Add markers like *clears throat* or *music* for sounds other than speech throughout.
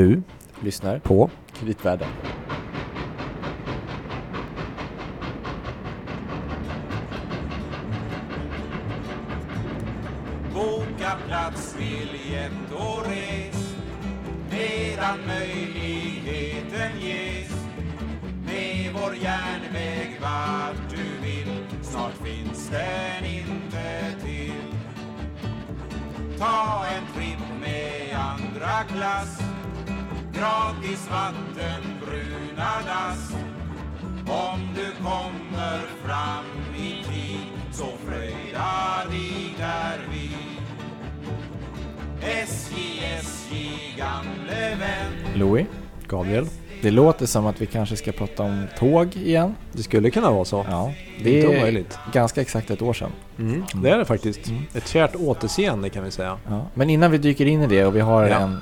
Du lyssnar på Kreditvärlden. Boka plats, biljett och res medan möjligheten ges. Med vår järnväg vart du vill, snart finns den inte till. Ta en tripp med andra klass, gratis vatten, bruna dass. Om du kommer fram i tid så fröjda dig därvid. SJ, SJ, gamle vän. Louis, Gabriel. det låter som att vi kanske ska prata om tåg igen. Det skulle kunna vara så. Ja, Inte det är omöjligt. ganska exakt ett år sedan. Mm. Det är det faktiskt. Mm. Ett kärt återseende kan vi säga. Ja. Men innan vi dyker in i det och vi har Ja. en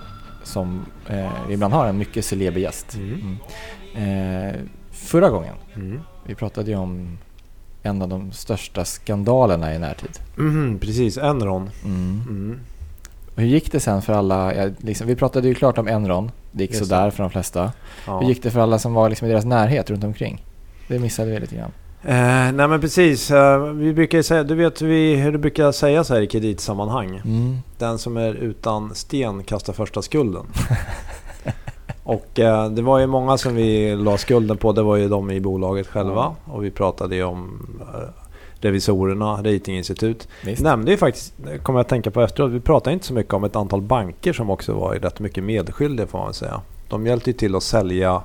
som eh, ibland har en mycket celeber gäst. Mm. Mm. Eh, förra gången, Mm. vi pratade ju om en av de största skandalerna i närtid. Mhm, precis, Enron. Mm. Mm. Och hur gick det sen för alla? Ja, liksom, vi pratade ju klart om Enron. Det gick Just sådär för de flesta. Ja. Hur gick det för alla som var liksom i deras närhet runt omkring? Det missade vi lite grann. Eh, nej men precis. Eh, vi brukar säga, du vet vi, hur det brukar sägas här i kreditsammanhang. Mm. Den som är utan sten kastar första skulden. *laughs* och eh, det var ju många som vi la skulden på. Det var ju de i bolaget själva. Och vi pratade ju om eh, revisorerna, ratinginstitut. Visst. Nämnde ju faktiskt, kommer jag att tänka på efteråt, vi pratade inte så mycket om ett antal banker som också var rätt mycket medskyldiga får man väl säga. De hjälpte ju till att sälja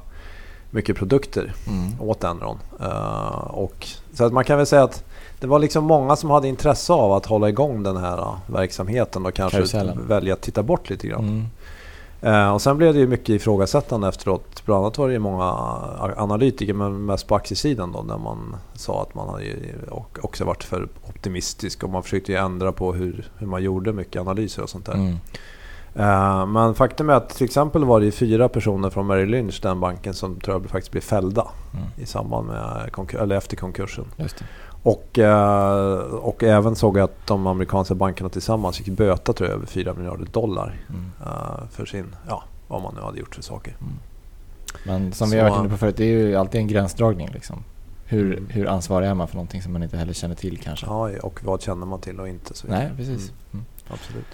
mycket produkter Mm. åt Enron. Eh, och, så att man kan väl säga att det var liksom många som hade intresse av att hålla igång den här eh, verksamheten och kanske Karusellen. välja att titta bort lite grann. Mm. Eh, och sen blev det ju mycket ifrågasättande efteråt. Bland annat var det ju många analytiker, men mest på aktiesidan då, där man sa att man hade också varit för optimistisk och man försökte ju ändra på hur, hur man gjorde mycket analyser och sånt där. Mm. Eh, Men faktum är att till exempel var det fyra personer från Merrill Lynch, den banken, som tror jag faktiskt blev fällda Mm. i samband med konkur- eller efter konkursen. Och, eh, och även såg jag att de amerikanska bankerna tillsammans fick böta tror jag över 4 miljarder dollar Mm. eh, för sin, ja, vad man nu hade gjort för saker. Men som Så- vi har varit inne på förut, det är ju alltid en gränsdragning. Liksom. Hur, Mm. hur ansvarig är man för någonting som man inte heller känner till kanske? Ja, och vad känner man till och inte. Så. Nej, precis. Mm, Mm. absolut.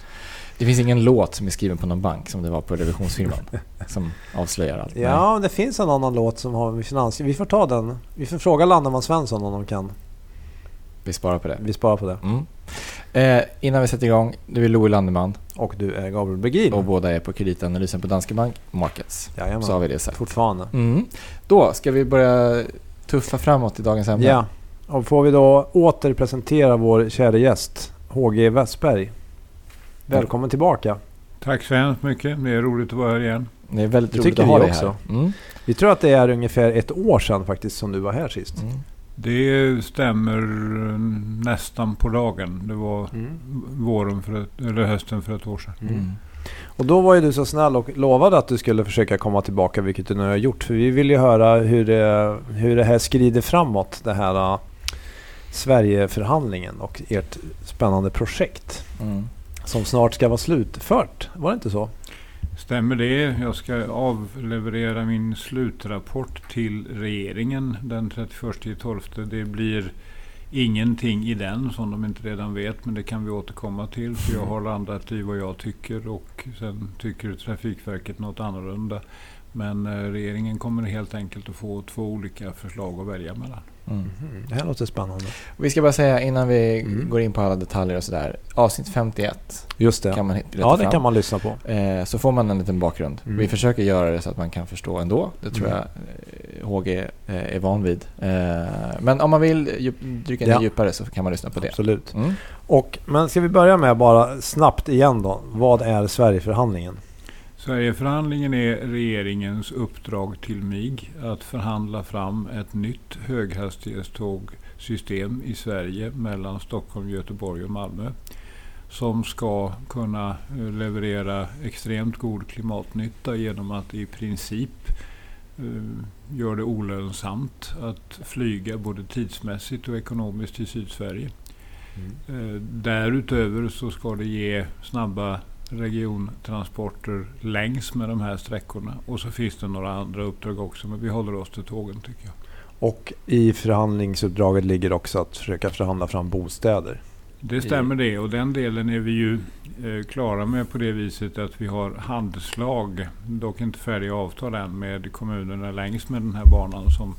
Det finns ingen låt som är skriven på någon bank som det var på revisionsfirman *laughs* som avslöjar allt. Nej. Ja, det finns en annan låt som har med finans... Vi får ta den. Vi får fråga Landeman Svensson om de kan. Vi sparar på det. Vi sparar på det. Mm. Eh, innan vi sätter igång, du är Louis Landeman Och du är Gabriel Bergin. och båda är på kreditanalysen på Danske Bank Markets. Jajamän. Så har vi det sagt. Fortfarande. Mm. Då ska vi börja tuffa framåt i dagens ämne. Ja. Och får vi då åter presentera vår kära gäst HG Westberg. Välkommen tillbaka. Tack så hemskt mycket. Det är roligt att vara här igen. Det är väldigt Det roligt tycker att ha dig också. här. Mm. Vi tror att det är ungefär ett år sedan faktiskt som du var här sist. Mm. Det stämmer eh, nästan på dagen. Det var våren för ett, eller hösten för ett år sedan. Mm. Och då var ju du så snäll och lovade att du skulle försöka komma tillbaka, vilket du nu har gjort. För vi vill ju höra hur det, hur det här skrider framåt, det här uh, Sverigeförhandlingen och ert spännande projekt Mm. Som snart ska vara slutfört. Var det inte så? Stämmer det? Jag ska avleverera min slutrapport till regeringen den 31.12. Det blir ingenting i den som de inte redan vet, men det kan vi återkomma till. För jag har landat i vad jag tycker och sen tycker Trafikverket något annorlunda. Men eh, regeringen kommer helt enkelt att få två olika förslag att välja mellan. Mm. Det här låter spännande. Vi ska bara säga innan vi Mm. går in på alla detaljer och sådär. Avsnitt 51 Just det. kan man hitta ja, det fram. kan man lyssna på. Eh, så får man en liten bakgrund. Mm. Vi försöker göra det så att man kan förstå ändå. Det tror Mm. jag HG eh, är van vid. Eh, men om man vill djup, dyka ner Ja. djupare så kan man lyssna på det. Absolut. Mm. Och, men ska vi börja med bara snabbt igen då. Vad är Sverigeförhandlingen? Sverigeförhandlingen är regeringens uppdrag till mig att förhandla fram ett nytt höghastighetstågsystem i Sverige mellan Stockholm, Göteborg och Malmö. Som ska kunna eh, leverera extremt god klimatnytta genom att i princip eh, gör det olönsamt att flyga både tidsmässigt och ekonomiskt till Sydsverige. Eh, Därutöver så ska det ge snabba regiontransporter längs med de här sträckorna. Och så finns det några andra uppdrag också, men vi håller oss till tågen tycker jag. Och i förhandlingsuppdraget ligger också att försöka förhandla fram bostäder. Det stämmer det och den delen är vi ju eh, klara med på det viset att vi har handslag, dock inte färdiga avtal än, med kommunerna längs med den här banan som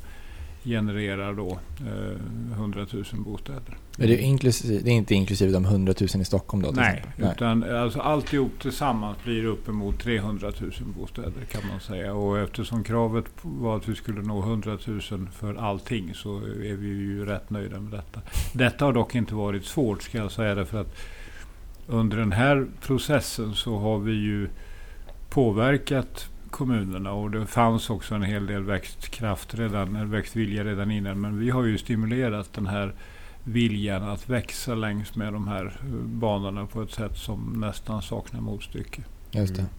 genererar då eh, 100 000 bostäder. Är det, inklusive, det är inte inklusive de 100 000 i Stockholm då? Nej, exempel? utan alltså alltihop tillsammans blir uppemot 300 000 bostäder kan man säga. Och eftersom kravet var att vi skulle nå 100 000 för allting så är vi ju rätt nöjda med detta. Detta har dock inte varit svårt ska jag säga därför att under den här processen så har vi ju påverkat kommunerna och det fanns också en hel del växtkraft redan, eller växtvilja redan innan. Men vi har ju stimulerat den här viljan att växa längs med de här eh, banorna på ett sätt som nästan saknar motstycke. Just det. Mm.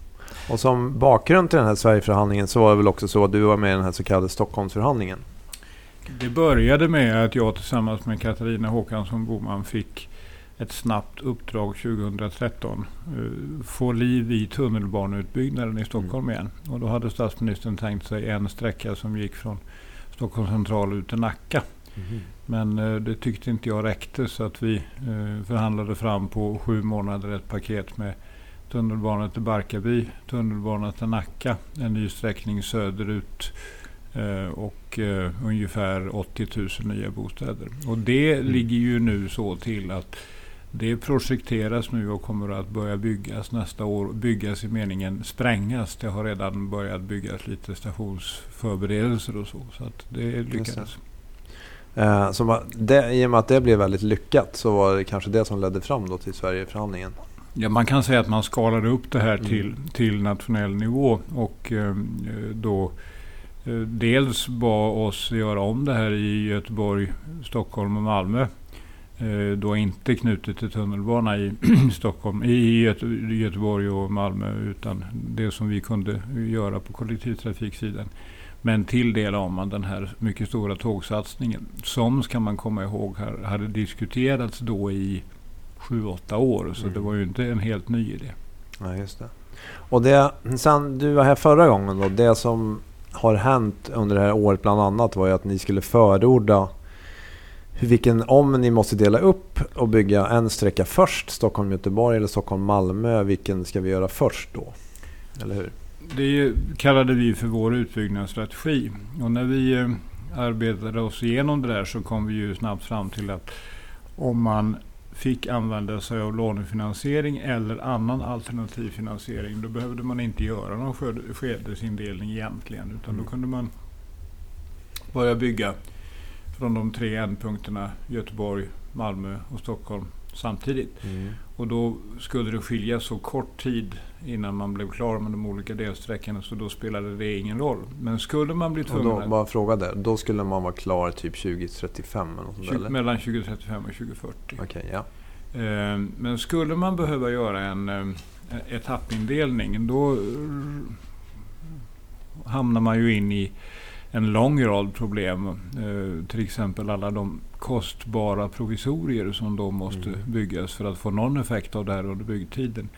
Och som bakgrund till den här Sverigeförhandlingen så var det väl också så att du var med i den här så kallade Stockholmsförhandlingen. Det började med att jag tillsammans med Katarina Håkansson Boman fick ett snabbt uppdrag 2013. Uh, få liv i tunnelbaneutbyggnaden i Stockholm igen. Och då hade statsministern tänkt sig en sträcka som gick från Stockholms central ut till Nacka. Men uh, det tyckte inte jag räckte så att vi uh, förhandlade fram på sju månader ett paket med tunnelbana till Barkarby, tunnelbana till Nacka, en ny sträckning söderut eh, och eh, ungefär 80 000 nya bostäder. Och det Mm. ligger ju nu så till att det projekteras nu och kommer att börja byggas nästa år. Byggas i meningen sprängas. Det har redan börjat byggas lite stationsförberedelser och så. Så det lyckades. Eh, så det, I och med att det blev väldigt lyckat så var det kanske det som ledde fram då till Sverigeförhandlingen. Ja, man kan säga att man skalade upp det här Mm. till, till nationell nivå. Och eh, då eh, dels bad oss göra om det här i Göteborg, Stockholm och Malmö. Eh, då inte knutet till tunnelbana i *clears throat* Stockholm, i Göte, Göteborg och Malmö. Utan det som vi kunde göra på kollektivtrafiksidan. Men till det la man den här mycket stora tågsatsningen. Som, ska man komma ihåg, hade diskuterats då i sju, åtta år. Så Mm. det var ju inte en helt ny idé. Ja, just det. Och det, sen du var här förra gången då, det som har hänt under det här året bland annat var ju att ni skulle förorda vilken, om ni måste dela upp och bygga en sträcka först, Stockholm-Göteborg eller Stockholm-Malmö, vilken ska vi göra först då? Eller hur? Det kallade vi för vår utbyggnadsstrategi. Och när vi eh, arbetade oss igenom det där så kom vi ju snabbt fram till att om man fick använda sig av lånefinansiering eller annan alternativ finansiering då behövde man inte göra någon sked- skedesindelning egentligen. Utan då Mm. kunde man börja bygga från de tre ändpunkterna Göteborg, Malmö och Stockholm samtidigt. Och då skulle det skilja så kort tid innan man blev klar med de olika delsträckorna så då spelade det ingen roll. Men skulle man bli Och tvungen då, att bara fråga där, då skulle man vara klar typ 2035 eller något sånt där, tjugo- eller? mellan 2035 och 2040. Okej, ja. Eh, Men skulle man behöva göra en eh, etappindelning då eh, hamnar man ju in i en lång rad problem. Eh, Till exempel alla de kostbara provisorier som då måste Mm. byggas för att få någon effekt av det här under byggtiden.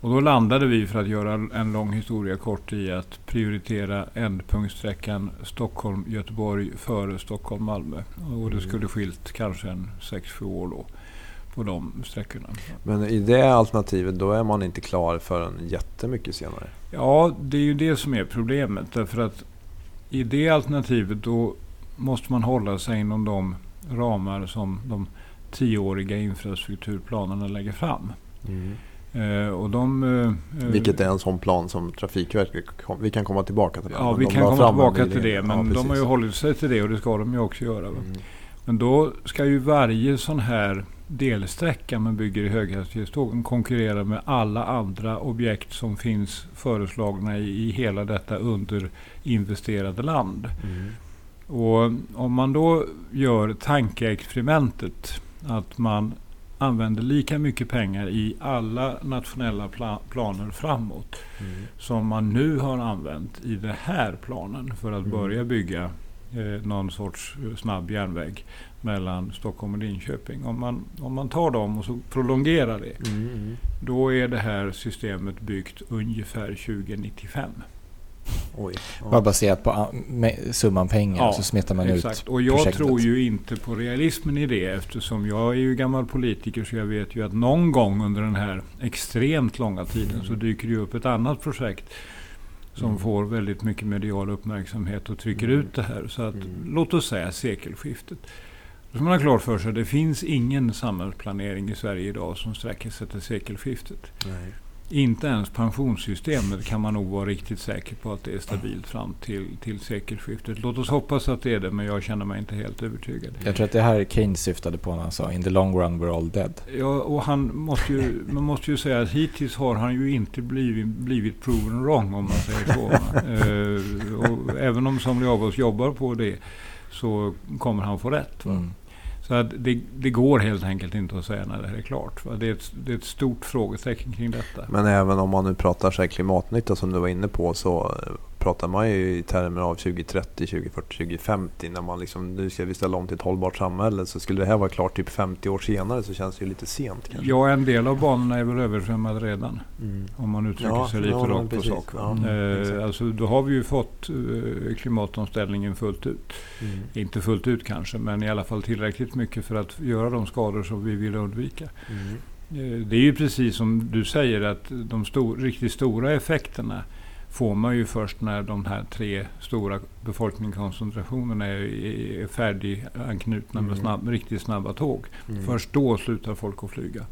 Och då landade vi för att göra en lång historia kort i att prioritera ändpunktsträckan Stockholm-Göteborg före Stockholm-Malmö. Och det Mm. skulle skilt kanske en 6-7 år då på de sträckorna. Men i det alternativet då är man inte klar förrän jättemycket senare. Ja, det är ju det som är problemet. Därför att i det alternativet då måste man hålla sig inom de ramar som de tioåriga infrastrukturplanerna lägger fram. Eh, och de, eh, Vilket är en sån plan som Trafikverket Vi kan komma tillbaka till det. Ja, vi de kan komma tillbaka till det. Men Ja, de har ju hållit sig till det och det ska de ju också göra. Mm. Men då ska ju varje sån här delsträcka man bygger i höghastighetstågen konkurrera med alla andra objekt som finns föreslagna i, i hela detta underinvesterade land. Mm. Och om man då gör tankeexperimentet att man använder lika mycket pengar i alla nationella pla- planer framåt Mm. som man nu har använt i den här planen för att Mm. börja bygga eh, någon sorts eh, snabb järnväg mellan Stockholm och Linköping. Om man, om man tar dem och så prolongerar det, Mm, mm. då är det här systemet byggt ungefär 2095. Oj. Bara Ja. baserat på ah, summan pengar Ja, så smetar man ut Exakt. Och jag projektet. tror ju inte på realismen i det eftersom jag är ju gammal politiker så jag vet ju att någon gång under den här extremt långa tiden så dyker det upp ett annat projekt som får väldigt mycket medial uppmärksamhet och trycker Mm. ut det här. Så att, Mm. låt oss säga sekelskiftet. Då ska man ha klart för sig att det finns ingen samhällsplanering i Sverige idag som sträcker sig till sekelskiftet. Nej. Inte ens pensionssystemet kan man nog vara riktigt säker på att det är stabilt fram till, till sekelskiftet. Låt oss hoppas att det är det, men jag känner mig inte helt övertygad. Jag tror att det här Keynes syftade på när han sa In the long run we're all dead. Ja, och han måste ju, man måste ju säga att hittills har han ju inte blivit, blivit proven wrong om man säger så. *laughs* och även om somliga av oss jobbar på det så kommer han få rätt. Mm. Så att det, det går helt enkelt inte att säga när det här är klart. Det, är ett, det är ett stort frågetecken kring detta. Men även om man nu pratar så klimatnytta som du var inne på så pratar man ju i termer av 2030, 2040, 2050. När man liksom, nu ska vi ställa om till ett hållbart samhälle. Så skulle det här vara klart typ 50 år senare så känns det ju lite sent kanske. Ja, en del av banorna är väl översvämmade redan. Mm. Om man uttrycker Ja, sig lite ja, rakt på sak. Ja, eh, alltså, då har vi ju fått eh, klimatomställningen fullt ut. Mm. Inte fullt ut kanske, men i alla fall tillräckligt mycket för att göra de skador som vi vill undvika. Mm. Eh, Det är ju precis som du säger att de stor, riktigt stora effekterna får man ju först när de här tre stora befolkningskoncentrationerna är, är färdiganknutna med Mm. snabb, riktigt snabba tåg. Mm. Först då slutar folk att flyga.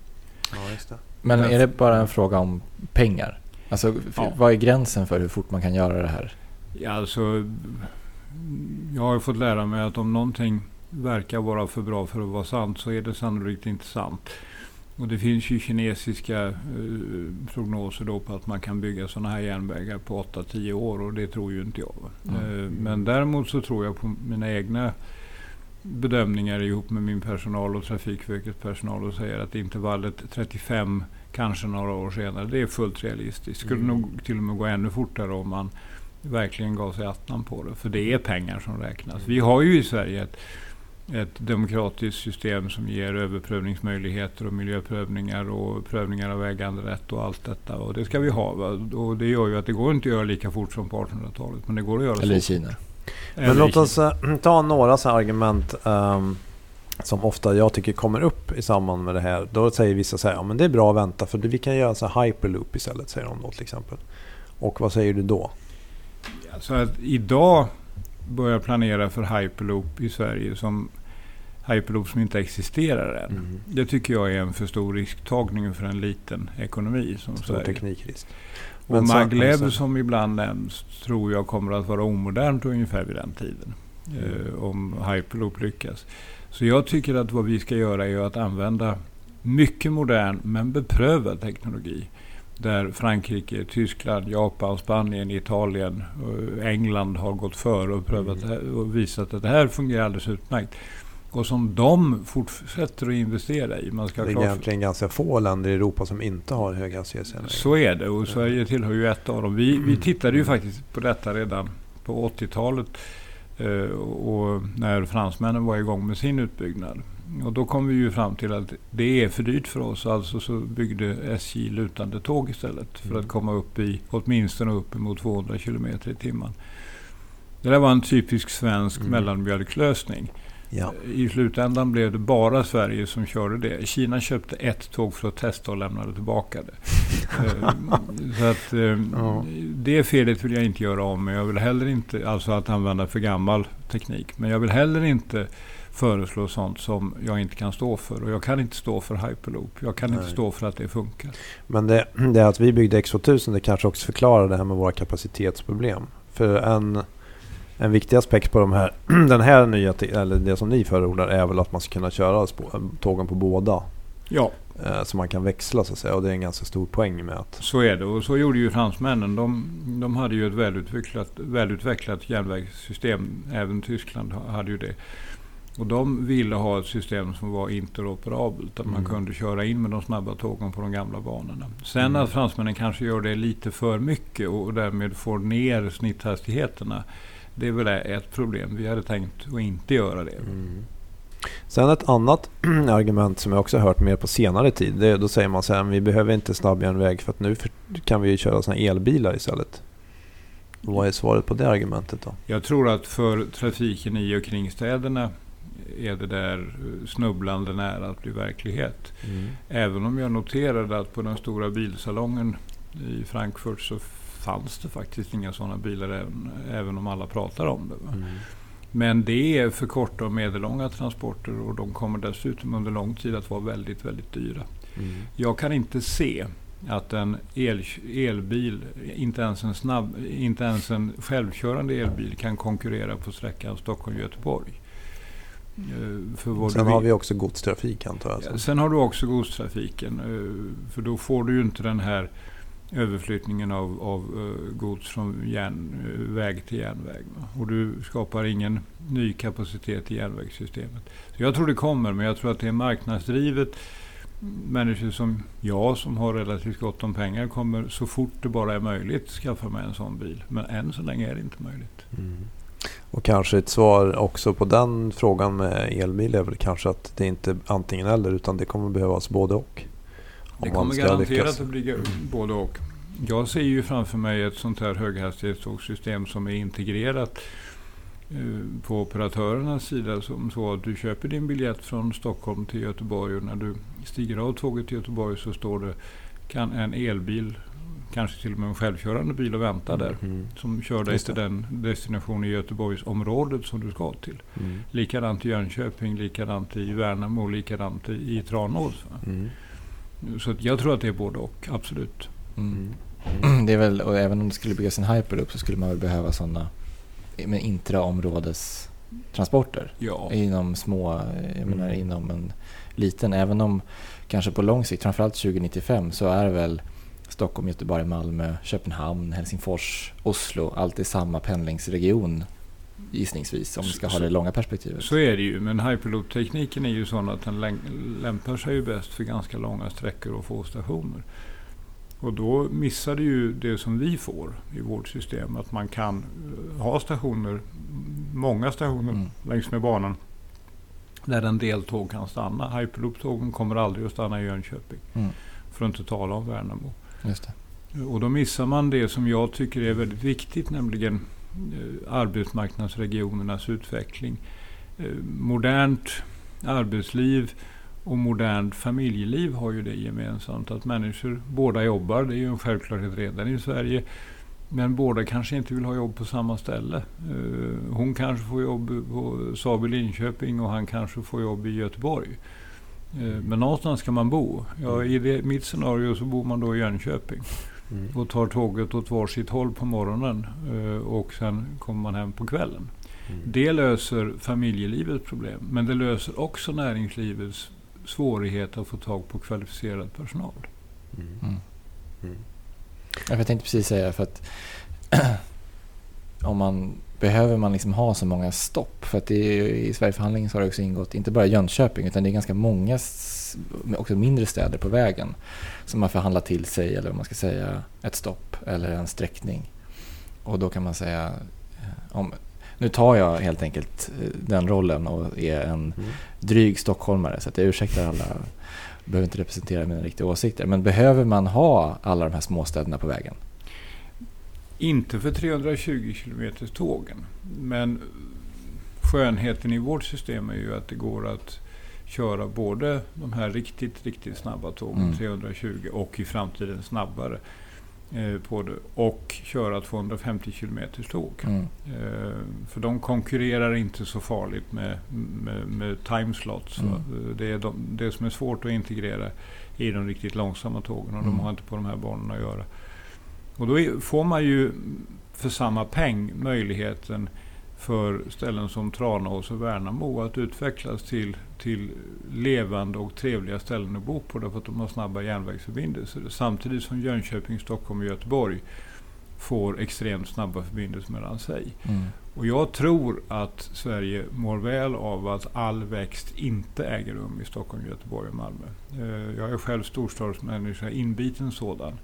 Ja, just det. Men är det bara en fråga om pengar? Alltså, Ja. vad är gränsen för hur fort man kan göra det här? Ja, alltså, jag har ju fått lära mig att om någonting verkar vara för bra för att vara sant så är det sannolikt inte sant. Och det finns ju kinesiska eh, prognoser då på att man kan bygga sådana här järnvägar på 8-10 år och det tror ju inte jag. Mm. Eh, men däremot så tror jag på mina egna bedömningar ihop med min personal och Trafikverkets personal och säger att intervallet 35, kanske några år senare, det är fullt realistiskt. Skulle Mm. nog till och med gå ännu fortare om man verkligen gav sig attan på det. För det är pengar som räknas. Vi har ju i Sverige ett, ett demokratiskt system som ger överprövningsmöjligheter och miljöprövningar och prövningar av äganderätt och allt detta. Och det ska vi ha. Va? Och det gör ju att det går inte att göra lika fort som på 1800-talet. Men det går att göra Eller i så. Kina? Eller Men i låt oss eh, ta några så här argument ehm, som ofta jag tycker kommer upp i samband med det här. Då säger vissa så här, ja men det är bra att vänta för vi kan göra så här hyperloop istället, säger de då till exempel. Och vad säger du då? Så att idag börja planera för hyperloop i Sverige som hyperloop som inte existerar än. Mm. Det tycker jag är en för stor risktagning för en liten ekonomi som Stor Sverige. teknikrisk. Och Men maglev som ibland nämns tror jag kommer att vara omodernt ungefär vid den tiden. Mm. Eh, om hyperloop lyckas. Så jag tycker att vad vi ska göra är att använda mycket modern men beprövad teknologi. Där Frankrike, Tyskland, Japan, Spanien, Italien och England har gått före och, prövat Mm. och visat att det här fungerar alldeles utmärkt. Och som de fortsätter att investera i. Man ska Det är egentligen ganska få länder i Europa som inte har höghastighetsjärnvägar. så är det och Sverige tillhör ju ett av dem. Vi, vi tittade ju Mm. faktiskt på detta redan på 80-talet eh, och när fransmännen var igång med sin utbyggnad. Och då kom vi ju fram till att det är för dyrt för oss. Alltså så byggde SJ lutande tåg istället för Mm. att komma upp i åtminstone uppemot 200 km i timmen. Det där var en typisk svensk Mm. mellanmjölklösning. Ja. I slutändan blev det bara Sverige som körde det. Kina köpte ett tåg för att testa och lämnade tillbaka det. *laughs* Eh, så att, eh, Ja. Det felet vill jag inte göra om. Men jag vill heller inte, alltså att använda för gammal teknik. Men jag vill heller inte föreslå sånt som jag inte kan stå för. Och jag kan inte stå för hyperloop. Jag kan inte Nej. stå för att det funkar. Men det, det att vi byggde X2000 det kanske också förklarar det här med våra kapacitetsproblem. För en, en viktig aspekt på de här, *clears throat* den här nya, eller det som ni förordar är väl att man ska kunna köra tågen på båda. Ja, Eh, så man kan växla så att säga. Och det är en ganska stor poäng med att... så är det. Och så gjorde ju fransmännen. De, de hade ju ett välutvecklat, välutvecklat järnvägssystem. Även Tyskland ha- hade ju det. Och de ville ha ett system som var interoperabelt. Att man Mm. kunde köra in med de snabba tågen på de gamla banorna. Sen Mm. att fransmännen kanske gör det lite för mycket och därmed får ner snitthastigheterna. Det är väl ett problem. Vi hade tänkt att inte göra det. Mm. Sen ett annat *clears throat* argument som jag också hört mer på senare tid. Det, då säger man så här, vi behöver inte snabbjärnväg för att nu kan vi köra såna elbilar istället. Vad är svaret på det argumentet då? Jag tror att för trafiken i och kring städerna är det där snubblande nära att bli verklighet. Mm. Även om jag noterade att på den stora bilsalongen i Frankfurt så fanns det faktiskt inga sådana bilar även, även om alla pratar om det. Mm. Men det är för korta och medellånga transporter och de kommer dessutom under lång tid att vara väldigt, väldigt dyra. Mm. Jag kan inte se att en el, elbil, inte ens en, snabb, inte ens en självkörande elbil kan konkurrera på sträckan Stockholm-Göteborg. Eh, Sen du har vi också godstrafik antar jag. Ja, Sen har du också godstrafiken. eh, För då får du ju inte den här överflyttningen av, av eh, gods från järnväg till järnväg. Och du skapar ingen ny kapacitet i järnvägssystemet. Så jag tror det kommer, men jag tror att det är marknadsdrivet. Människor som jag, som har relativt gott om pengar, kommer så fort det bara är möjligt skaffa mig en sån bil. Men än så länge är det inte möjligt. Mm. Och kanske ett svar också på den frågan med elbil är väl kanske att det inte är antingen eller utan det kommer behövas både och. Det kommer garanterat lyckas. att bli både och. Jag ser ju framför mig ett sånt här höghastighetstågsystem som är integrerat eh, på operatörernas sida som så att du köper din biljett från Stockholm till Göteborg och när du stiger av tåget till Göteborg så står det kan en elbil, kanske till och med en självkörande bil och vänta där. Mm. Som kör dig till den destination i Göteborgsområdet som du ska till. Mm. Likadant i Jönköping, likadant i Värnamo, likadant i, i Tranås. Mm. Så jag tror att det är både och, absolut. Mm. Mm. Det är väl, och även om det skulle byggas en hyperloop så skulle man väl behöva sådana med intraområdestransporter. Ja. Inom små, jag menar Mm. inom en liten, även om kanske på lång sikt, framförallt 2095, så är väl Stockholm, Göteborg, Malmö, Köpenhamn, Helsingfors, Oslo, allt i samma pendlingsregion gissningsvis om vi ska ha det långa perspektivet. Så är det ju, men hyperloop-tekniken är ju sån att den lämpar sig ju bäst för ganska långa sträckor och få stationer. Och då missar du ju det som vi får i vårt system, att man kan eh, ha stationer, många stationer Mm. längs med banan, där en del tåg kan stanna. Hyperloop-tågen kommer aldrig att stanna i Jönköping, Mm. för att inte tala om Värnamo. Just det. Och då missar man det som jag tycker är väldigt viktigt, nämligen eh, arbetsmarknadsregionernas utveckling. Eh, modernt arbetsliv och modernt familjeliv har ju det gemensamt att människor båda jobbar. Det är ju en självklarhet redan i Sverige. Men båda kanske inte vill ha jobb på samma ställe. Eh, hon kanske får jobb på Saab i Linköping och han kanske får jobb i Göteborg. Eh, men någonstans ska man bo. Ja, I det, mitt scenario så bor man då i Jönköping Mm. och tar tåget åt varsitt håll på morgonen eh, och sen kommer man hem på kvällen. Mm. Det löser familjelivets problem men det löser också näringslivets svårighet att få tag på kvalificerad personal. Mm. Mm. Mm. Ja, Jag tänkte precis säga för att *clears throat* om man behöver man liksom ha så många stopp. För att är, i Sverigeförhandlingen så har det också ingått inte bara Jönköping utan det är ganska många också mindre städer på vägen som har förhandlat till sig eller vad man ska säga ett stopp eller en sträckning. Och då kan man säga eh, om, nu tar jag helt enkelt eh, den rollen och är en Mm. dryg stockholmare så att jag ursäktar alla. Behöver inte representera mina riktiga åsikter. Men behöver man ha alla de här småstäderna på vägen? Inte för 320 km tågen men skönheten i vårt system är ju att det går att köra både de här riktigt, riktigt snabba tågen, Mm. 320 och i framtiden snabbare eh, på det. Och köra 250 km tåg. Mm. Eh, för de konkurrerar inte så farligt med, med, med timeslots. Mm. Eh, Det är de, det som är svårt att integrera i de riktigt långsamma tågen och Mm. de har inte på de här banorna att göra. Och då får man ju för samma peng möjligheten för ställen som Tranås och Värnamo att utvecklas till, till levande och trevliga ställen att bo på därför att de har snabba järnvägsförbindelser. Samtidigt som Jönköping, Stockholm och Göteborg får extremt snabba förbindelser mellan sig. Mm. Och jag tror att Sverige mår väl av att all växt inte äger rum i Stockholm, Göteborg och Malmö. Eh, Jag är själv storstadsmänniska, inbiten sådan.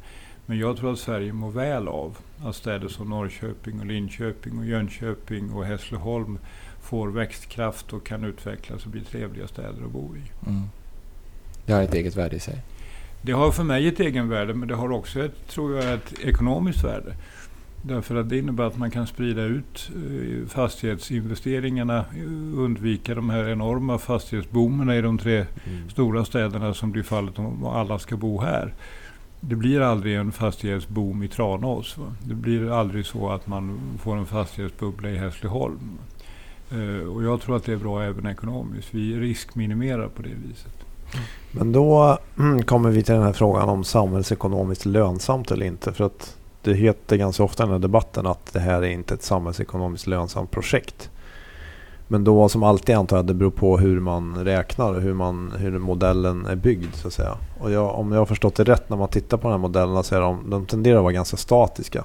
Men jag tror att Sverige mår väl av att städer som Norrköping, och Linköping, och Jönköping och Hässleholm får växtkraft och kan utvecklas och bli trevliga städer att bo i. Mm. Det har ett eget värde i sig. Det har för mig ett egenvärde men det har också ett, tror jag, ett ekonomiskt värde. Därför att det innebär att man kan sprida ut eh, fastighetsinvesteringarna, undvika de här enorma fastighetsboomerna i de tre Mm. stora städerna som blir fallet om alla ska bo här. Det blir aldrig en fastighetsboom i Tranås. Va? Det blir aldrig så att man får en fastighetsbubbla i Hässleholm. Eh, och jag tror att det är bra även ekonomiskt. Vi riskminimerar på det viset. Men då mm, kommer vi till den här frågan om samhällsekonomiskt lönsamt eller inte. För att det heter ganska ofta i den här debatten att det här är inte ett samhällsekonomiskt lönsamt projekt. Men då som alltid antar jag att det beror på hur man räknar och hur, man, hur modellen är byggd så att säga. Och jag, om jag har förstått det rätt när man tittar på de här modellerna så är de, de tenderar att vara ganska statiska.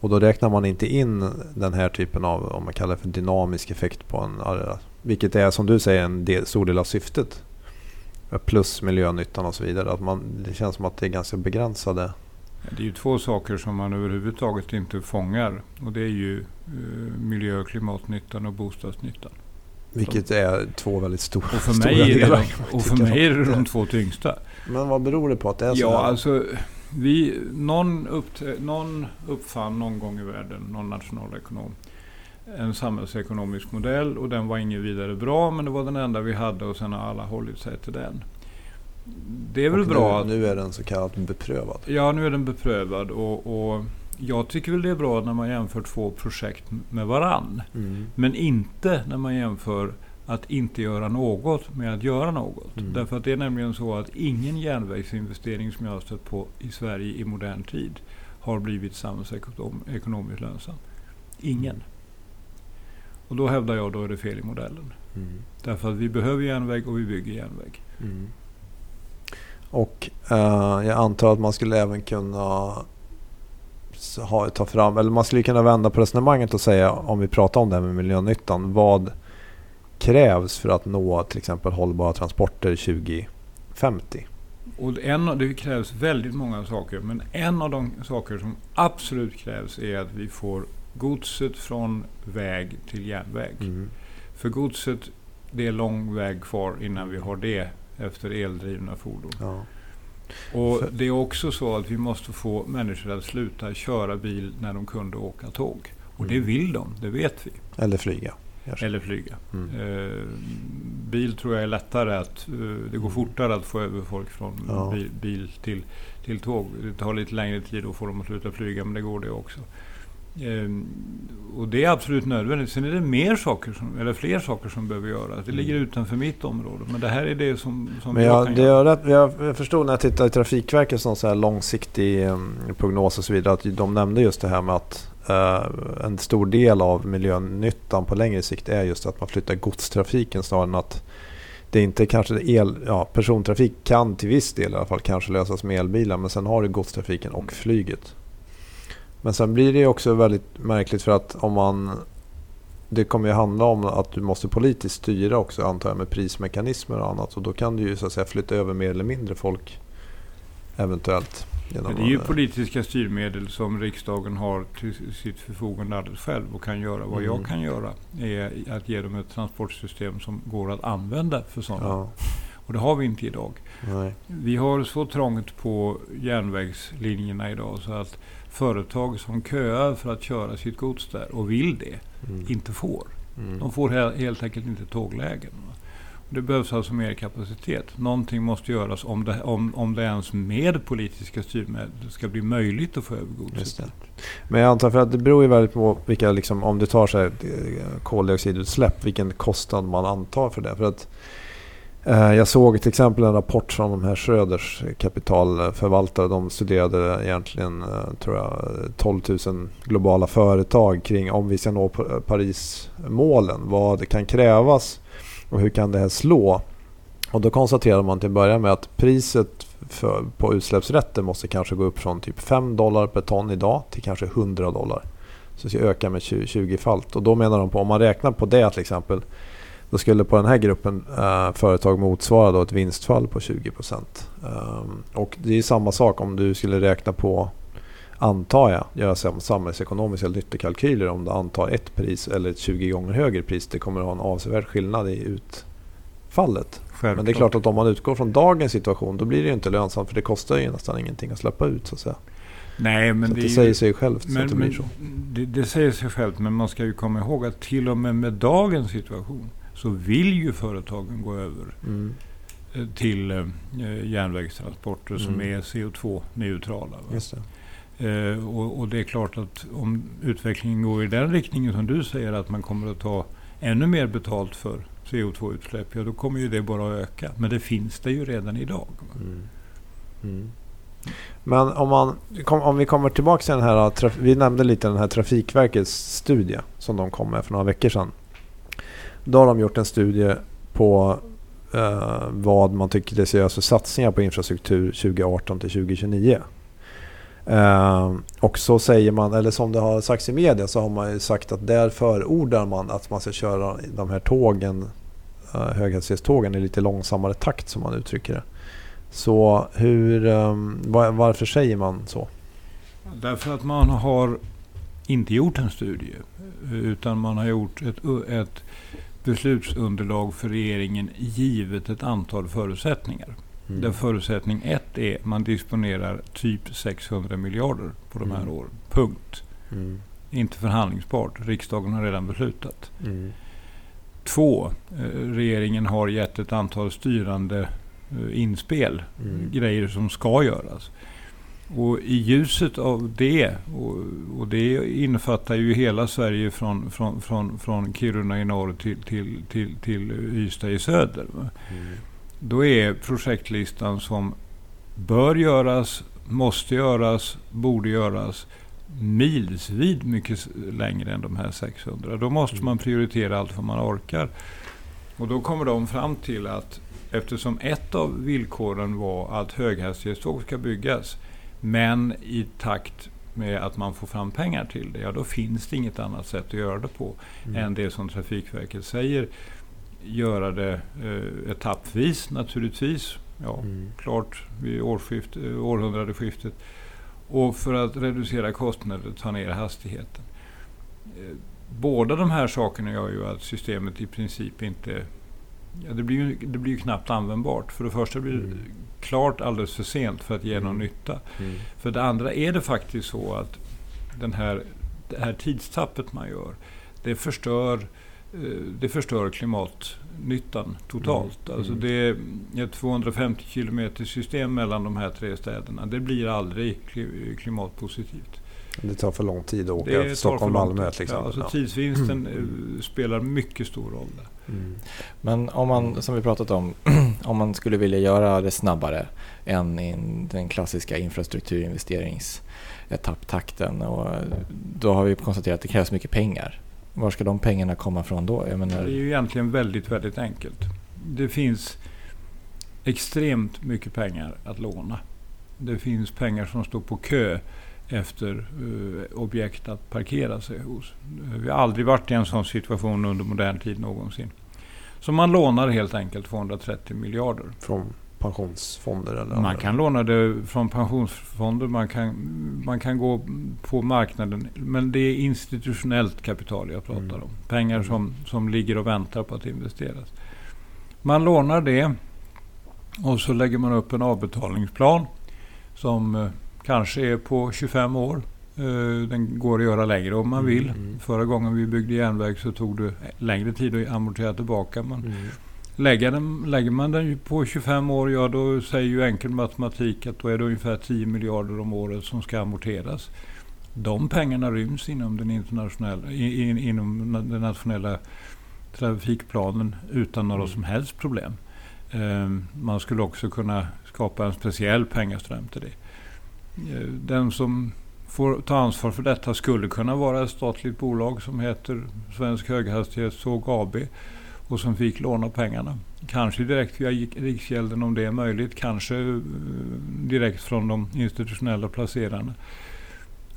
Och då räknar man inte in den här typen av, om man kallar det för dynamisk effekt på en, vilket är som du säger en del, stor del av syftet plus miljönyttan och så vidare. Att man, det känns som att det är ganska begränsade. Det är ju två saker som man överhuvudtaget inte fångar. Och det är ju eh, miljö och klimatnyttan och bostadsnyttan. Vilket är två väldigt stora, Och för stora mig delar. de, och för mig är det de två tyngsta. Men vad beror det på att det är så? Ja, här? alltså vi, någon, upp, någon uppfann någon gång i världen, någon nationalekonom, en samhällsekonomisk modell och den var ingen vidare bra men det var den enda vi hade och sen har alla hållit sig till den. Det är väl Och bra nu, nu är den så kallat beprövad. Ja, nu är den beprövad och, och jag tycker väl det är bra när man jämför två projekt med varann. Mm. Men inte när man jämför att inte göra något med att göra något. Mm. Därför att det är nämligen så att ingen järnvägsinvestering som jag har stött på i Sverige i modern tid har blivit samhällsekonomiskt lönsam. Ingen. Och då hävdar jag då är det fel i modellen. Mm. Därför att vi behöver järnväg och vi bygger järnväg. Och eh, jag antar att man skulle även kunna ha, ta fram, eller man skulle kunna vända på resonemanget och säga om vi pratar om det här med miljönyttan. Vad krävs för att nå till exempel hållbara transporter 2050? Och en, det krävs väldigt många saker, men en av de saker som absolut krävs är att vi får godset från väg till järnväg. Mm. För godset, det är lång väg kvar innan vi har det efter eldrivna fordon. Ja. Och det är också så att vi måste få människor att sluta köra bil när de kunde åka tåg. Och det Mm. vill de, det vet vi. Eller flyga. Eller flyga. Mm. Eh, bil tror jag är lättare att... Eh, det går fortare att få över folk från Ja. bil, bil till, till tåg. Det tar lite längre tid att få dem att sluta flyga, men det går det också. Eh, och det är absolut nödvändigt. Sen är det mer saker som, eller fler saker som behöver göras. Det ligger utanför mitt område. Men det här är det som, som Men jag jag, kan det göra. är jag, jag förstod när jag tittade i Trafikverkets någon så här långsiktig um, prognos och så vidare att de nämnde just det här med att eh, en stor del av miljönyttan på längre sikt är just att man flyttar godstrafiken snarare än att det inte kanske el, ja, persontrafik kan till viss del i alla fall kanske lösas med elbilar men sen har du godstrafiken och flyget. Men sen blir det också väldigt märkligt för att om man det kommer ju handla om att du måste politiskt styra också antar jag med prismekanismer och annat. Och då kan du ju så att säga flytta över mer eller mindre folk eventuellt. genom Men det är ju politiska styrmedel som riksdagen har till sitt förfogande alldeles själv och kan göra. Vad Mm. jag kan göra är att ge dem ett transportsystem som går att använda för sådana. Ja, Och det har vi inte idag. nej. Vi har så trångt på järnvägslinjerna idag så att företag som köar för att köra sitt gods där och vill det, Mm. inte får. Mm. De får he- helt enkelt inte tåglägen. Det behövs alltså mer kapacitet. Någonting måste göras om det, om, om det ens med politiska styrmedel ska bli möjligt att få över godset. Men jag antar för att det beror ju väldigt på vilka, liksom, om du tar så här, eh, koldioxidutsläpp, vilken kostnad man antar för det. För att, Eh, jag såg till exempel en rapport från de här Schröders kapitalförvaltare. De studerade egentligen eh, tror jag, 12 000 globala företag kring om vi ska nå Parismålen. Vad kan krävas och hur kan det här slå? Och då konstaterade man till att börja med att priset för, på utsläppsrätter måste kanske gå upp från typ 5 dollar per ton idag till kanske 100 dollar. Så det ska öka med 20-falt. Och då menar de på om man räknar på det till exempel. Då skulle på den här gruppen eh, företag motsvara då ett vinstfall på 20 procent. Um, och det är samma sak om du skulle räkna på, antar jag, göra samhällsekonomiska nyttokalkyler om du antar ett pris eller ett 20 gånger högre pris. Det kommer att ha en avsevärd skillnad i utfallet. Självklart. Men det är klart att om man utgår från dagens situation då blir det ju inte lönsamt för det kostar ju nästan ingenting att släppa ut så att säga. Nej, men det, det säger sig självt men, att det blir så. Det, det, säger sig självt, men man ska ju komma ihåg att till och med med dagens situation så vill ju företagen gå över mm. Eh, till eh, järnvägstransporter mm. som är CO2-neutrala. Eh, och, och, det är klart att om utvecklingen går i den riktningen som du säger, att man kommer att ta ännu mer betalt för CO2-utsläpp, ja då kommer ju det bara att öka. Men det finns det ju redan idag. Mm. Mm. Men om, man, om vi kommer tillbaka till den här, vi nämnde lite den här Trafikverkets studie som de kom med för några veckor sedan. Då har de gjort en studie på eh, vad man tycker det ska göras för satsningar på infrastruktur 2018 till 2029. Eh, och så säger man, eller som det har sagts i media, så har man ju sagt att där förordar man att man ska köra de här tågen, eh, höghastighetstågen i lite långsammare takt som man uttrycker det. Så hur, eh, var, varför säger man så? Därför att man har inte gjort en studie. Utan man har gjort ett, ett beslutsunderlag för regeringen givet ett antal förutsättningar. Mm. Där förutsättning ett är att man disponerar typ 600 miljarder på de här mm. åren. Punkt. Mm. Inte förhandlingsbart. Riksdagen har redan beslutat. Mm. Två, eh, regeringen har gett ett antal styrande Eh, inspel. Mm. Grejer som ska göras. Och i ljuset av det, och, och, det innefattar ju hela Sverige från, från, från, från Kiruna i norr till, till, till, till Ystad i söder. Mm. Då är projektlistan som bör göras, måste göras, borde göras milsvid mycket längre än de här 600. Då måste mm. man prioritera allt vad man orkar. Och då kommer de fram till att Eftersom ett av villkoren var att höghastighetståg ska byggas. Men i takt med att man får fram pengar till det, ja då finns det inget annat sätt att göra det på mm. än det som Trafikverket säger. Göra det eh, etappvis naturligtvis. Ja, mm. klart vid årsskift, eh, århundradeskiftet. Och för att reducera kostnader ta ner hastigheten. Eh, båda de här sakerna gör ju att systemet i princip inte Ja, det, blir ju, det blir ju knappt användbart. För det första blir det mm. klart alldeles för sent för att ge någon mm. nytta. Mm. För det andra är det faktiskt så att den här, det här tidstappet man gör, det förstör, eh, det förstör klimatnyttan totalt. Mm. Alltså det är ett 250 km system mellan de här tre städerna. Det blir aldrig klimatpositivt. Det tar för lång tid att åka Stockholm-Malmö till exempel. Ja, alltså tidsvinsten mm. spelar mycket stor roll där. Mm. Men om man, som vi pratat om, *clears throat* om man skulle vilja göra det snabbare än i den klassiska infrastrukturinvesteringsetapptakten. Och då har vi konstaterat att det krävs mycket pengar. Var ska de pengarna komma från då? Menar... Det är ju egentligen väldigt, väldigt enkelt. Det finns extremt mycket pengar att låna. Det finns pengar som står på kö efter uh, objekt att parkera sig hos. Vi har aldrig varit i en sån situation under modern tid någonsin. Så man lånar helt enkelt 230 miljarder. Från pensionsfonder? Eller man kan låna det från pensionsfonder, man kan, man kan gå på marknaden. Men det är institutionellt kapital jag pratar mm. om. Pengar som, som ligger och väntar på att investeras. Man lånar det och så lägger man upp en avbetalningsplan som eh, kanske är på 25 år. Eh, den går att göra längre om man vill. Mm, mm. Förra gången vi byggde järnväg så tog det längre tid att amortera tillbaka. Men mm. lägger, den, lägger man den på 25 år, ja då säger ju enkel matematik att då är det ungefär 10 miljarder om året som ska amorteras. De pengarna ryms inom den, internationella, in, inom den nationella trafikplanen utan några mm. som helst problem. Ehm, man skulle också kunna skapa en speciell pengaström till det. Eh, den som får ta ansvar för detta skulle kunna vara ett statligt bolag som heter Svensk höghastighetståg AB och som fick låna pengarna. Kanske direkt via Riksgälden om det är möjligt, kanske eh, direkt från de institutionella placerarna.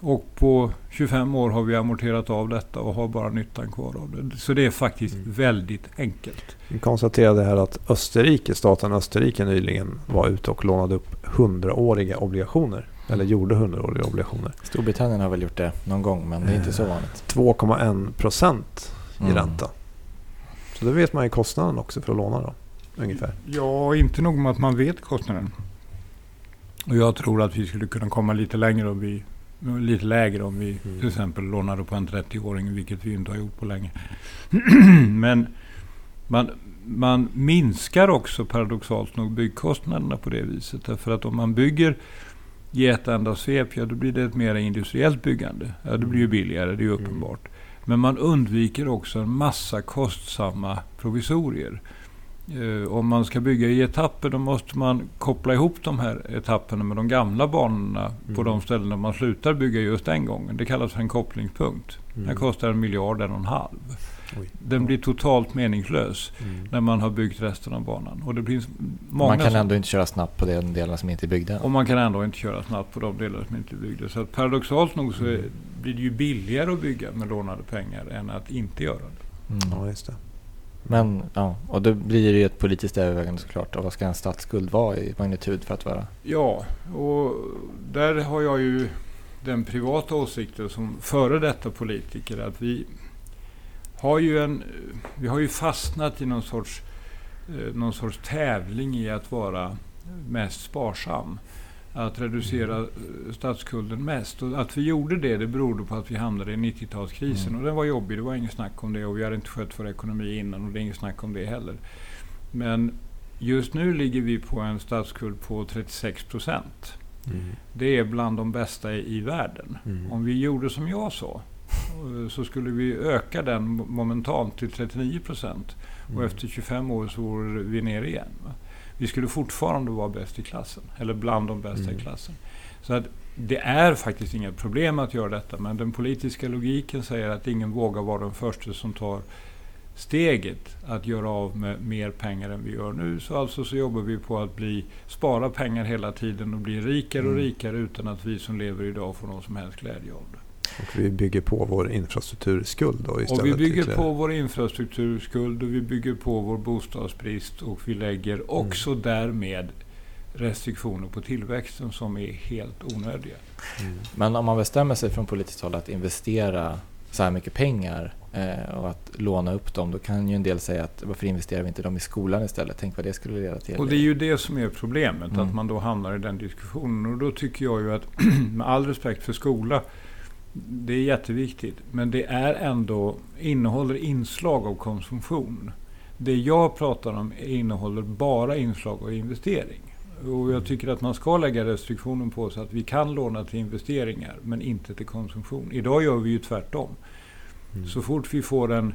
Och på 25 år har vi amorterat av detta och har bara nyttan kvar av det. Så det är faktiskt Mm. väldigt enkelt. Vi konstaterade här att Österrike, staten Österrike nyligen var ute och lånade upp 100-åriga obligationer. Eller gjorde 100-åriga obligationer. Storbritannien har väl gjort det någon gång men det är inte så vanligt. 2,1 procent i Mm. ränta. Så då vet man ju kostnaden också för att låna då. Ungefär. Ja, inte nog med att man vet kostnaden. Och jag tror att vi skulle kunna komma lite längre om vi lite lägre om vi Mm. till exempel lånade på en 30-åring, vilket vi inte har gjort på länge. *clears throat* Men man, man minskar också paradoxalt nog byggkostnaderna på det viset. Därför att om man bygger i ett enda svep, ja då blir det ett mer industriellt byggande. Ja, det blir ju billigare, det är ju Mm. uppenbart. Men man undviker också en massa kostsamma provisorier. Eh, om man ska bygga i etapper då måste man koppla ihop de här etapperna med de gamla banorna på Mm. de ställen där man slutar bygga just den gången. Det kallas för en kopplingspunkt. Mm. Den kostar en miljard, en och en halv. Oj. Den blir totalt meningslös Mm. när man har byggt resten av banan. Och det finns många Man kan som- ändå inte köra snabbt på den delen som inte är byggda. och man kan ändå inte köra snabbt på de delar som inte är byggda. Så att paradoxalt nog så är, Mm. blir det ju billigare att bygga med lånade pengar än att inte göra det. Mm. Ja, just det. Men ja, och då blir det ju ett politiskt övervägande såklart. Och vad ska en statsskuld vara i magnitud för att vara? Ja, och där har jag ju den privata åsikten som före detta politiker att vi har ju, en, vi har ju fastnat i någon sorts, eh, någon sorts tävling i att vara mest sparsam. Att reducera eh, statsskulden mest. Och att vi gjorde det, det berodde på att vi hamnade i 90-talskrisen. Mm. Och den var jobbig, det var inget snack om det. Och vi hade inte skött vår ekonomi innan och det är inget snack om det heller. Men just nu ligger vi på en statsskuld på 36 procent. Mm. Det är bland de bästa i, i världen. Mm. Om vi gjorde som jag sa så skulle vi öka den mo- momentant till 39 procent. Och Mm. efter 25 år så vore vi nere igen. Vi skulle fortfarande vara bäst i klassen. Eller bland de bästa Mm. i klassen. Så att det är faktiskt inget problem att göra detta. Men den politiska logiken säger att ingen vågar vara den första som tar steget att göra av med mer pengar än vi gör nu. Så alltså så jobbar vi på att bli, spara pengar hela tiden och bli rikare och Mm. rikare utan att vi som lever idag får någon som helst glädje av det. Och vi bygger på vår infrastrukturskuld då istället. Och vi bygger ytterligare. på vår infrastrukturskuld och vi bygger på vår bostadsbrist och vi lägger också därmed restriktioner på tillväxten som är helt onödiga. Mm. Men om man bestämmer sig från politiskt håll att investera så här mycket pengar eh, och att låna upp dem, då kan ju en del säga att varför investerar vi inte dem i skolan istället? Tänk vad det skulle leda till. Och det är ju det som är problemet, Mm. att man då hamnar i den diskussionen. Och då tycker jag ju att, *clears throat* med all respekt för skola, det är jätteviktigt. Men det är ändå, innehåller inslag av konsumtion. Det jag pratar om innehåller bara inslag av investering. Och jag tycker att man ska lägga restriktionen på så att vi kan låna till investeringar men inte till konsumtion. Idag gör vi ju tvärtom. Mm. Så fort vi får en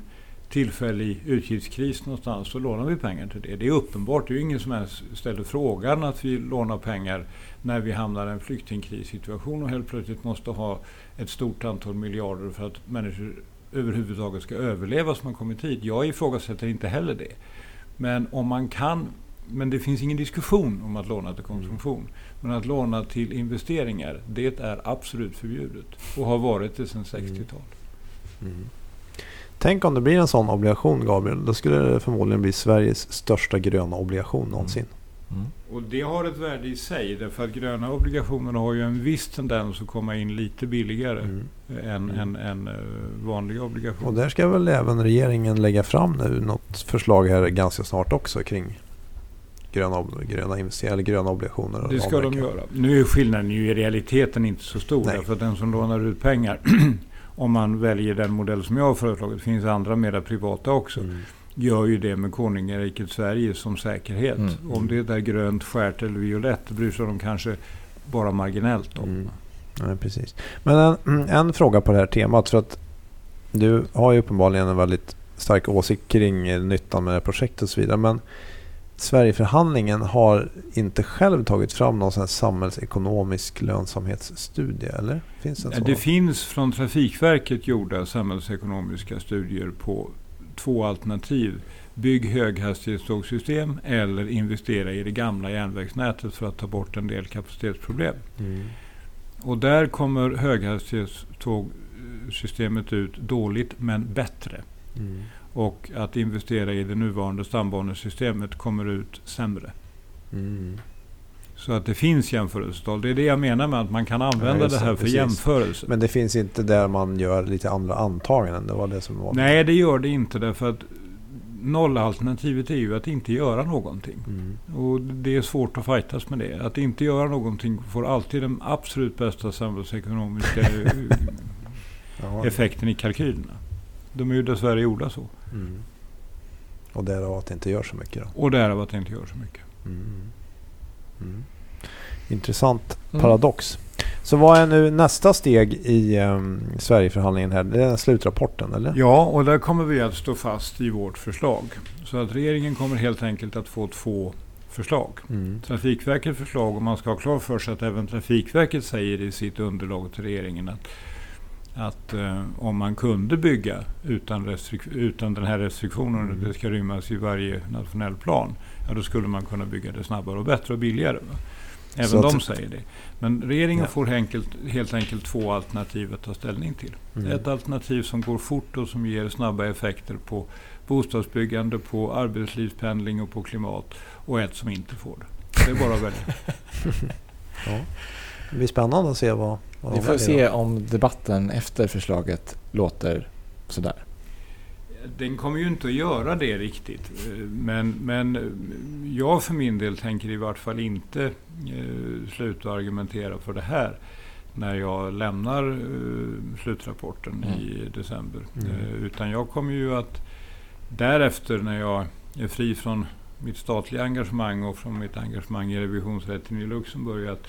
tillfällig utgiftskris någonstans så lånar vi pengar till det. Det är uppenbart. Det är ju ingen som ens ställer frågan att vi lånar pengar när vi hamnar i en flyktingkrissituation och helt plötsligt måste ha ett stort antal miljarder för att människor överhuvudtaget ska överleva som har kommit hit. Jag ifrågasätter inte heller det. Men om man kan men det finns ingen diskussion om att låna till konsumtion. Men att låna till investeringar, det är absolut förbjudet. Och har varit det sedan 60-talet. Mm. Tänk om det blir en sån obligation Gabriel. Då skulle det förmodligen bli Sveriges största gröna obligation någonsin. Mm. Och det har ett värde i sig. Därför att gröna obligationer har ju en viss tendens att komma in lite billigare Mm. än, Mm. än, än eh, vanliga Och obligationer. där ska väl även regeringen lägga fram nu något förslag här ganska snart också kring gröna, gröna eller gröna obligationer. och Det ska de göra. Nu är skillnaden ju i realiteten inte så stor. Nej. Därför att den som lånar ut pengar, *clears throat* om man väljer den modell som jag har föreslagit, det finns andra mera privata också, Mm. Gör ju det med konungariket Sverige som säkerhet. Mm. Om det är grönt, skärt eller violett bryr sig de kanske bara marginellt om. Mm. Ja, precis. Men en, en fråga på det här temat. För att du har ju uppenbarligen en väldigt stark åsikt kring nyttan med det här projektet och så vidare. Men Sverigeförhandlingen har inte själv tagit fram någon sån samhällsekonomisk lönsamhetsstudie, eller? Finns det en sån? Det finns från Trafikverket gjorda samhällsekonomiska studier på två alternativ. Bygg höghastighetstågsystem eller investera i det gamla järnvägsnätet för att ta bort en del kapacitetsproblem. Mm. Och där kommer höghastighetstågsystemet ut dåligt men bättre. Mm. Och att investera i det nuvarande stambanesystemet kommer ut sämre. Mm. Så att det finns jämförelsetal. Det är det jag menar med att man kan använda just det här det, för precis. jämförelse. Men det finns inte där man gör lite andra antaganden. Det var det som var... Nej, det gör det inte därför att nollalternativet är ju att inte göra någonting. Mm. Och det är svårt att fightas med det. Att inte göra någonting får alltid den absolut bästa samhällsekonomiska *laughs* Ja. effekten i kalkylerna. De är ju dessvärre gjorda så. Mm. Och därav att det inte gör så mycket då. Och därav att det inte gör så mycket. Mm. Intressant Mm. paradox. Så vad är nu nästa steg i um, Sverigeförhandlingen här? Det är slutrapporten eller? Ja, och där kommer vi att stå fast i vårt förslag. Så att regeringen kommer helt enkelt att få två förslag. Mm. Trafikverkets förslag, och man ska ha klart för sig att även Trafikverket säger i sitt underlag till regeringen att, att eh, om man kunde bygga utan, restrik- utan den här restriktionen, Mm. att det ska rymmas i varje nationell plan, ja, då skulle man kunna bygga det snabbare och bättre och billigare. Va? Även Så att- de säger det. Men regeringen Ja. får enkelt, helt enkelt två alternativ att ta ställning till. Mm. Ett alternativ som går fort och som ger snabba effekter på bostadsbyggande, på arbetslivspendling och på klimat. Och ett som inte får det. Det är bara att välja. *laughs* Ja. Det blir spännande att se vad, vad Vi får se då. om debatten efter förslaget låter sådär. Den kommer ju inte att göra det riktigt. Men, men jag för min del tänker i vart fall inte eh, sluta argumentera för det här när jag lämnar eh, slutrapporten Mm. i december. Mm. Eh, utan jag kommer ju att därefter när jag är fri från mitt statliga engagemang och från mitt engagemang i revisionsrätten i Luxemburg att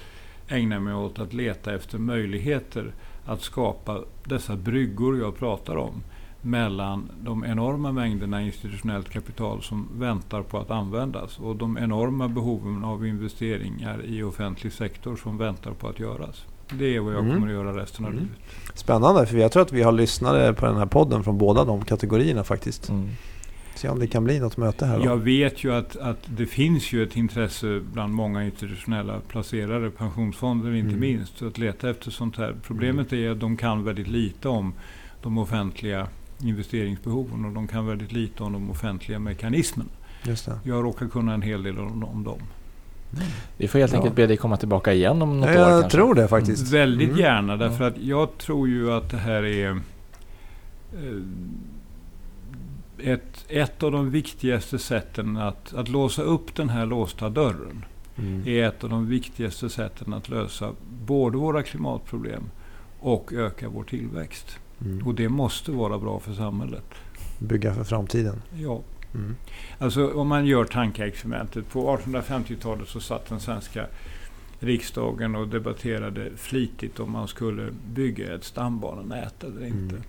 ägna mig åt att leta efter möjligheter att skapa dessa bryggor jag pratar om mellan de enorma mängderna institutionellt kapital som väntar på att användas och de enorma behoven av investeringar i offentlig sektor som väntar på att göras. Det är vad jag Mm. kommer att göra resten av Mm. livet. Spännande, för jag tror att vi har lyssnare på den här podden från båda de kategorierna faktiskt. Mm. Se om det kan bli något möte här då. Jag vet ju att, att det finns ju ett intresse bland många institutionella placerare, pensionsfonder inte Mm. minst, att leta efter sånt här. Problemet är att de kan väldigt lite om de offentliga investeringsbehoven och de kan väldigt lite om de offentliga mekanismerna. Just det. Jag råkar kunna en hel del om, om dem. Vi får helt Ja. enket be dig komma tillbaka igen om något Ja, år jag tror det faktiskt. Väldigt Mm. gärna, därför att jag tror ju att det här är eh, ett, ett av de viktigaste sätten att, att låsa upp den här låsta dörren. Mm. är ett av de viktigaste sätten att lösa både våra klimatproblem och öka vår tillväxt. Mm. Och det måste vara bra för samhället. Bygga för framtiden. Ja. Mm. Alltså om man gör tankeexperimentet. På 1850-talet så satt den svenska riksdagen och debatterade flitigt om man skulle bygga ett stambanenät eller inte. Mm.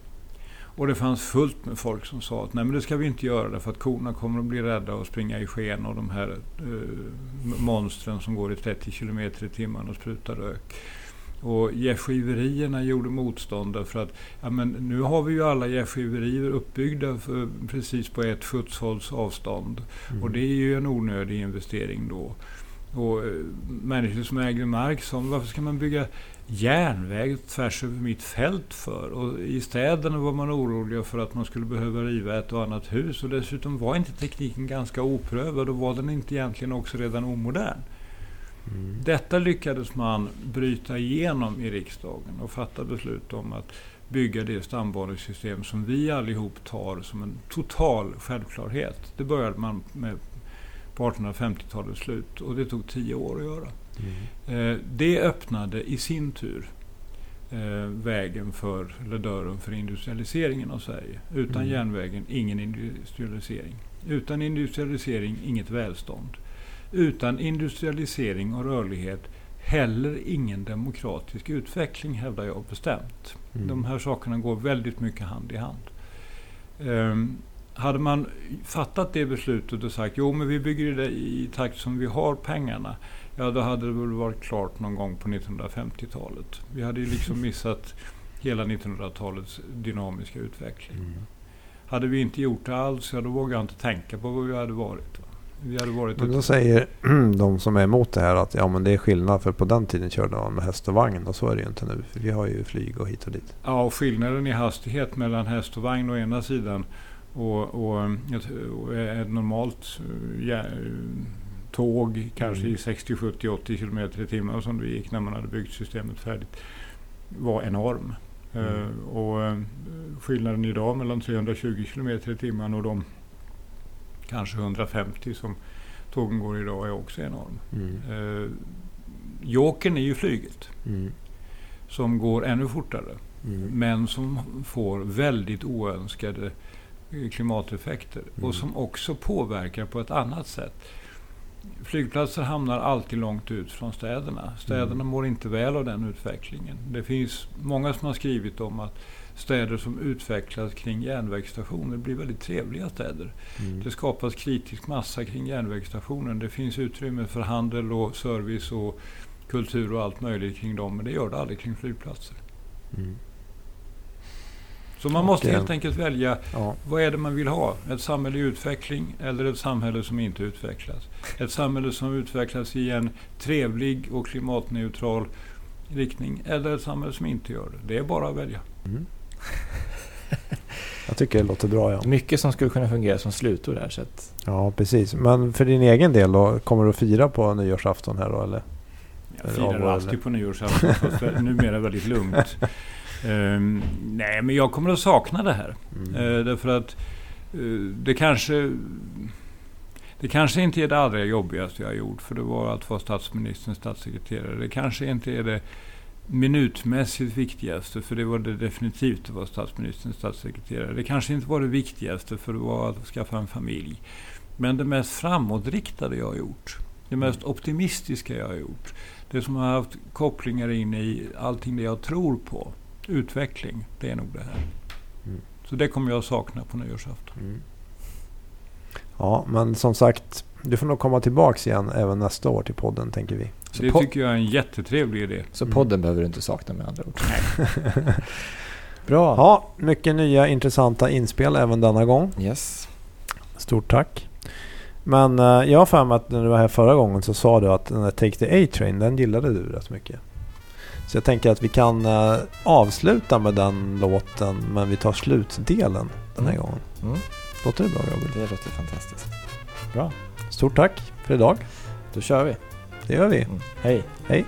Och det fanns fullt med folk som sa att nej men det ska vi inte göra därför att korna kommer att bli rädda och springa i sken och de här eh, monstren som går i 30 km i timmen och sprutar rök. Och gästgiverierna gjorde motstånd därför att ja, men nu har vi ju alla gästgiverier uppbyggda för, precis på ett skjutshålls avstånd. Mm. Och det är ju en onödig investering då. Och eh, människor som äger mark "Men varför ska man bygga järnväg tvärs över mitt fält för? Och i städerna var man oroliga för att man skulle behöva riva ett och annat hus. Och dessutom var inte tekniken ganska oprövad och var den inte egentligen också redan omodern. Mm. Detta lyckades man bryta igenom i riksdagen och fatta beslut om att bygga det stambanesystem som vi allihop tar som en total självklarhet. Det började man med på 1850-talets slut och det tog tio år att göra. Mm. Eh, det öppnade i sin tur eh, vägen för, eller dörren för industrialiseringen av Sverige. Utan Mm. järnvägen, ingen industrialisering. Utan industrialisering, inget välstånd. Utan industrialisering och rörlighet, heller ingen demokratisk utveckling, hävdar jag bestämt. Mm. De här sakerna går väldigt mycket hand i hand. Ehm, hade man fattat det beslutet och sagt jo men vi bygger det i takt som vi har pengarna. Ja då hade det väl varit klart någon gång på 1950-talet. Vi hade ju liksom *laughs* missat hela 1900-talets dynamiska utveckling. Mm. Hade vi inte gjort det alls, ja då vågar jag inte tänka på vad vi hade varit. va. Vi hade varit Men då säger *clears throat* de som är emot det här att ja, men det är skillnad för på den tiden körde man med häst och vagn och så är det ju inte nu. För vi har ju flyg och hit och dit. ja, och skillnaden i hastighet mellan häst och vagn å ena sidan och, och, ett, och ett normalt eh, ja, tåg kanske i 60, 70, 80 kilometer i timmen som det gick när man hade byggt systemet färdigt var enorm. Mm. Eh, och eh, skillnaden idag mellan 320 kilometer i timmen och de kanske 150 som tågen går idag är också enorm. Mm. Eh, Jokern är ju flyget Mm. som går ännu fortare Mm. men som får väldigt oönskade eh, klimateffekter Mm. och som också påverkar på ett annat sätt. Flygplatser hamnar alltid långt ut från städerna. Städerna Mm. mår inte väl av den utvecklingen. Det finns många som har skrivit om att städer som utvecklas kring järnvägsstationer blir väldigt trevliga städer. Mm. Det skapas kritisk massa kring järnvägsstationen. Det finns utrymme för handel och service och kultur och allt möjligt kring dem. Men det gör det aldrig kring flygplatser. Mm. Så man måste Och, eh, helt enkelt välja Ja. vad är det man vill ha? Ett samhälle i utveckling eller ett samhälle som inte utvecklas? Ett samhälle som utvecklas i en trevlig och klimatneutral riktning eller ett samhälle som inte gör det. Det är bara att välja. Mm. *laughs* Jag tycker det låter bra ja. Mycket som skulle kunna fungera som slutord här. Så att, Ja, precis. Men för din egen del då? Kommer du att fira på nyårsafton här då eller? Jag firar alltid på nyårsafton, fast det- numera väldigt lugnt. *laughs* Ehm, nej, men jag kommer att sakna det här. Mm. Eh, därför att eh, det kanske... Det kanske inte är det allra jobbigaste jag har gjort, för det var att vara statsministerns statssekreterare. Det kanske inte är det minutmässigt viktigaste, för det var det definitivt att vara statsministerns statssekreterare. Det kanske inte var det viktigaste, för det var att skaffa en familj. Men det mest framåtriktade jag har gjort, det mest optimistiska jag har gjort, det som har haft kopplingar in i allting det jag tror på, utveckling, det är nog det här. Mm. Så det kommer jag att sakna på nyårsafton. Mm. Ja, men som sagt, du får nog komma tillbaks igen även nästa år till podden tänker vi. så, det tycker jag är en jättetrevlig idé. så Mm. podden behöver du inte sakna med andra ord. *laughs* Bra. Ja, mycket nya intressanta inspel även denna gång. Yes. Stort tack. Men eh, jag har för mig att när du var här förra gången så sa du att den där Take the A-Train, den gillade du rätt mycket. Så jag tänker att vi kan eh, avsluta med den låten men vi tar slutdelen den här Mm. gången. Mm, Låter det bra Robin? det låter fantastiskt. Stort tack för idag. Då kör vi. Det gör vi. Mm. Hej. Hej.